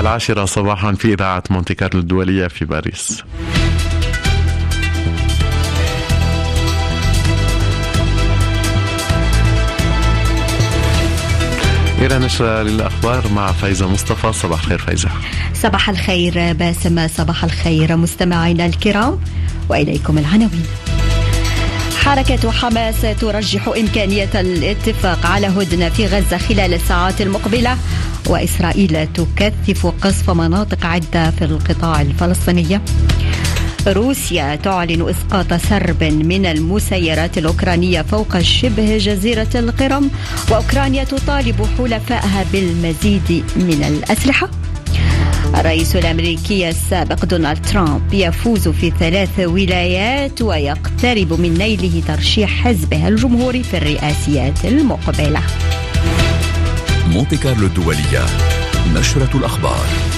العاشرة صباحا في إذاعة مونتي كارلو الدولية في باريس. إلى نشرة للأخبار مع فايزة مصطفى. صباح الخير فايزة. صباح الخير باسم صباح الخير مستمعينا الكرام وإليكم العناوين. حركة حماس ترجح إمكانية الاتفاق على هدنة في غزة خلال الساعات المقبلة. وإسرائيل تكثف قصف مناطق عدة في القطاع الفلسطيني روسيا تعلن إسقاط سرب من المسيرات الأوكرانية فوق شبه جزيرة القرم وأوكرانيا تطالب حلفائها بالمزيد من الأسلحة الرئيس الأمريكي السابق دونالد ترامب يفوز في ثلاث ولايات ويقترب من نيله ترشيح حزبه الجمهوري في الرئاسيات المقبلة. مونتي كارلو الدوليه نشرة الأخبار.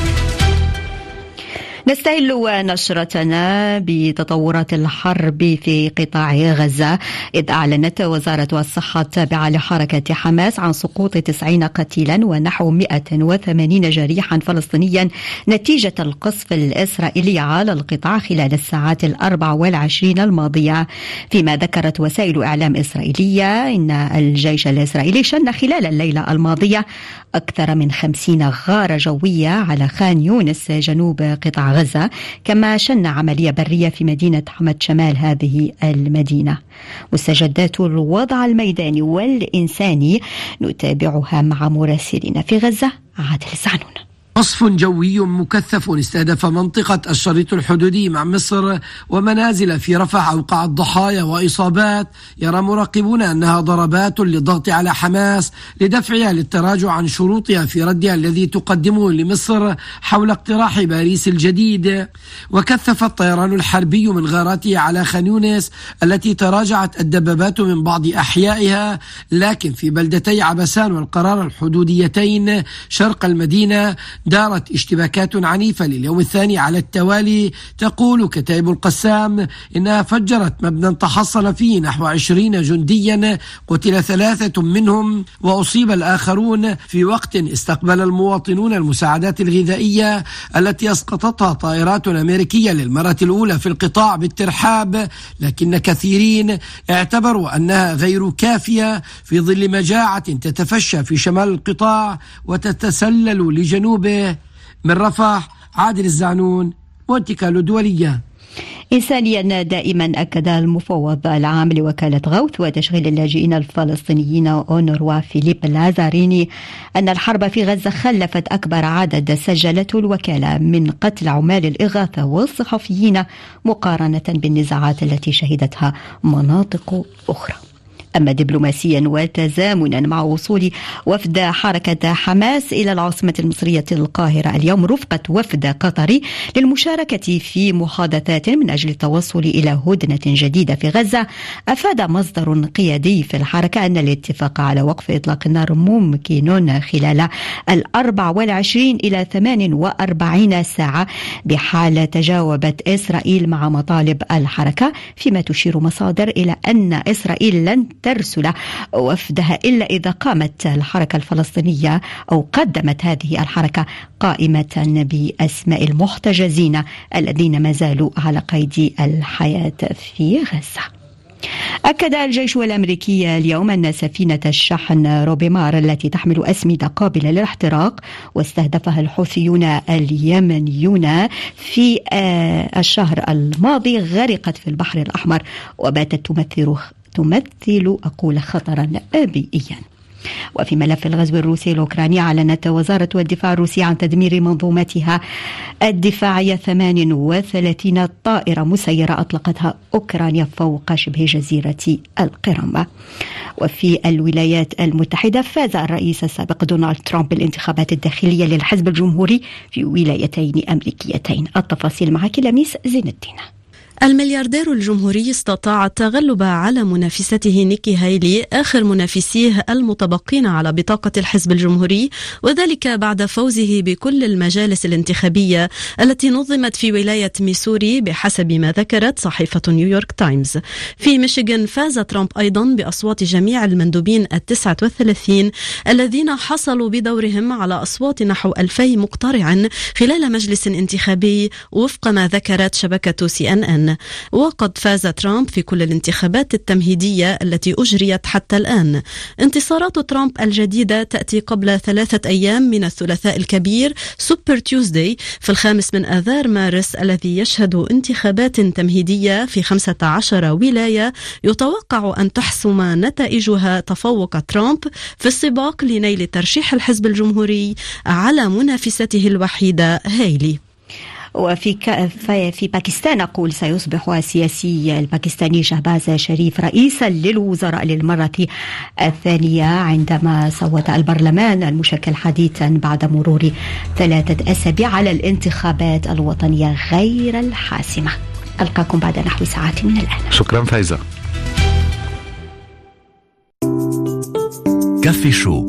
نستهل نشرتنا بتطورات الحرب في قطاع غزة. إذ أعلنت وزارة الصحة التابعة لحركة حماس عن سقوط 90 قتيلا ونحو 180 جريحا فلسطينيا نتيجة القصف الإسرائيلي على القطاع خلال الساعات الأربع والعشرين الماضية. فيما ذكرت وسائل إعلام إسرائيلية إن الجيش الإسرائيلي شن خلال الليلة الماضية أكثر من خمسين غارة جوية على خان يونس جنوب قطاع غزة كما شن عملية برية في مدينة حمد شمال هذه المدينة. مستجدات الوضع الميداني والإنساني نتابعها مع مراسلنا في غزة عادل زعنون. قصف جوي مكثف استهدف منطقة الشريط الحدودي مع مصر ومنازل في رفح أوقع الضحايا وإصابات. يرى مراقبون أنها ضربات للضغط على حماس لدفعها للتراجع عن شروطها في ردها الذي تقدمه لمصر حول اقتراح باريس الجديد. وكثف الطيران الحربي من غاراته على خانيونس التي تراجعت الدبابات من بعض أحيائها. لكن في بلدتي عبسان والقرار الحدوديتين شرق المدينة دارت اشتباكات عنيفة لليوم الثاني على التوالي تقول كتائب القسام إنها فجرت مبنى تحصن فيه نحو عشرين جنديا قتل ثلاثة منهم وأصيب الآخرون في وقت استقبل المواطنون المساعدات الغذائية التي أسقطتها طائرات أمريكية للمرة الأولى في القطاع بالترحاب لكن كثيرين اعتبروا أنها غير كافية في ظل مجاعة تتفشى في شمال القطاع وتتسلل لجنوبه من رفح عادل الزعنون مونتي كارلو دولية إنسانيا دائما أكد المفوض العام لوكالة غوث وتشغيل اللاجئين الفلسطينيين أونروا فيليب لازاريني أن الحرب في غزة خلفت أكبر عدد سجلته الوكالة من قتل عمال الإغاثة والصحفيين مقارنة بالنزاعات التي شهدتها مناطق أخرى. أما دبلوماسيا وتزامنا مع وصول وفد حركة حماس إلى العاصمة المصرية القاهرة. اليوم رفقة وفد قطري للمشاركة في محادثات من أجل التوصل إلى هدنة جديدة في غزة. أفاد مصدر قيادي في الحركة أن الاتفاق على وقف إطلاق النار ممكن خلال الأربع والعشرين إلى ثمان وأربعين ساعة بحال تجاوبت إسرائيل مع مطالب الحركة فيما تشير مصادر إلى أن إسرائيل لن ترسل وفدها إلا إذا قامت الحركة الفلسطينية أو قدمت هذه الحركة قائمة بأسماء المحتجزين الذين ما زالوا على قيد الحياة في غزة. أكد الجيش الأمريكي اليوم أن سفينة الشحن روبيمار التي تحمل أسمدة قابلة للاحتراق واستهدفها الحوثيون اليمنيون في الشهر الماضي غرقت في البحر الأحمر وباتت تمثل تمثل أقول خطرا بيئيا وفي ملف الغزو الروسي الأوكراني أعلنت وزارة الدفاع الروسية عن تدمير منظومتها الدفاعية 38 طائرة مسيرة أطلقتها أوكرانيا فوق شبه جزيرة القرم. وفي الولايات المتحدة فاز الرئيس السابق دونالد ترامب بالانتخابات الداخلية للحزب الجمهوري في ولايتين أمريكيتين. التفاصيل معك لميس زين الدين. الملياردير الجمهوري استطاع التغلب على منافسته نيكي هايلي آخر منافسيه المتبقين على بطاقة الحزب الجمهوري وذلك بعد فوزه بكل المجالس الانتخابية التي نظمت في ولاية ميسوري بحسب ما ذكرت صحيفة نيويورك تايمز. في ميشيغان فاز ترامب أيضا بأصوات جميع المندوبين التسعة والثلاثين الذين حصلوا بدورهم على أصوات نحو ألفي مقترع خلال مجلس انتخابي وفق ما ذكرت شبكة سي أن أن. وقد فاز ترامب في كل الانتخابات التمهيدية التي أجريت حتى الآن. انتصارات ترامب الجديدة تأتي قبل ثلاثة أيام من الثلاثاء الكبير Super Tuesday في الخامس من آذار مارس الذي يشهد انتخابات تمهيدية في 15 ولاية. يتوقع أن تحسم نتائجها تفوق ترامب في السباق لنيل ترشيح الحزب الجمهوري على منافسته الوحيدة هايلي وفي في باكستان أقول سيصبح السياسي الباكستاني شهباز شريف رئيسا للوزراء للمرة الثانية عندما صوت البرلمان المشكل حديثا بعد مرور ثلاثة أسابيع على الانتخابات الوطنية غير الحاسمة. ألقاكم بعد نحو ساعات من الآن. شكرا فايزة. كافي شو.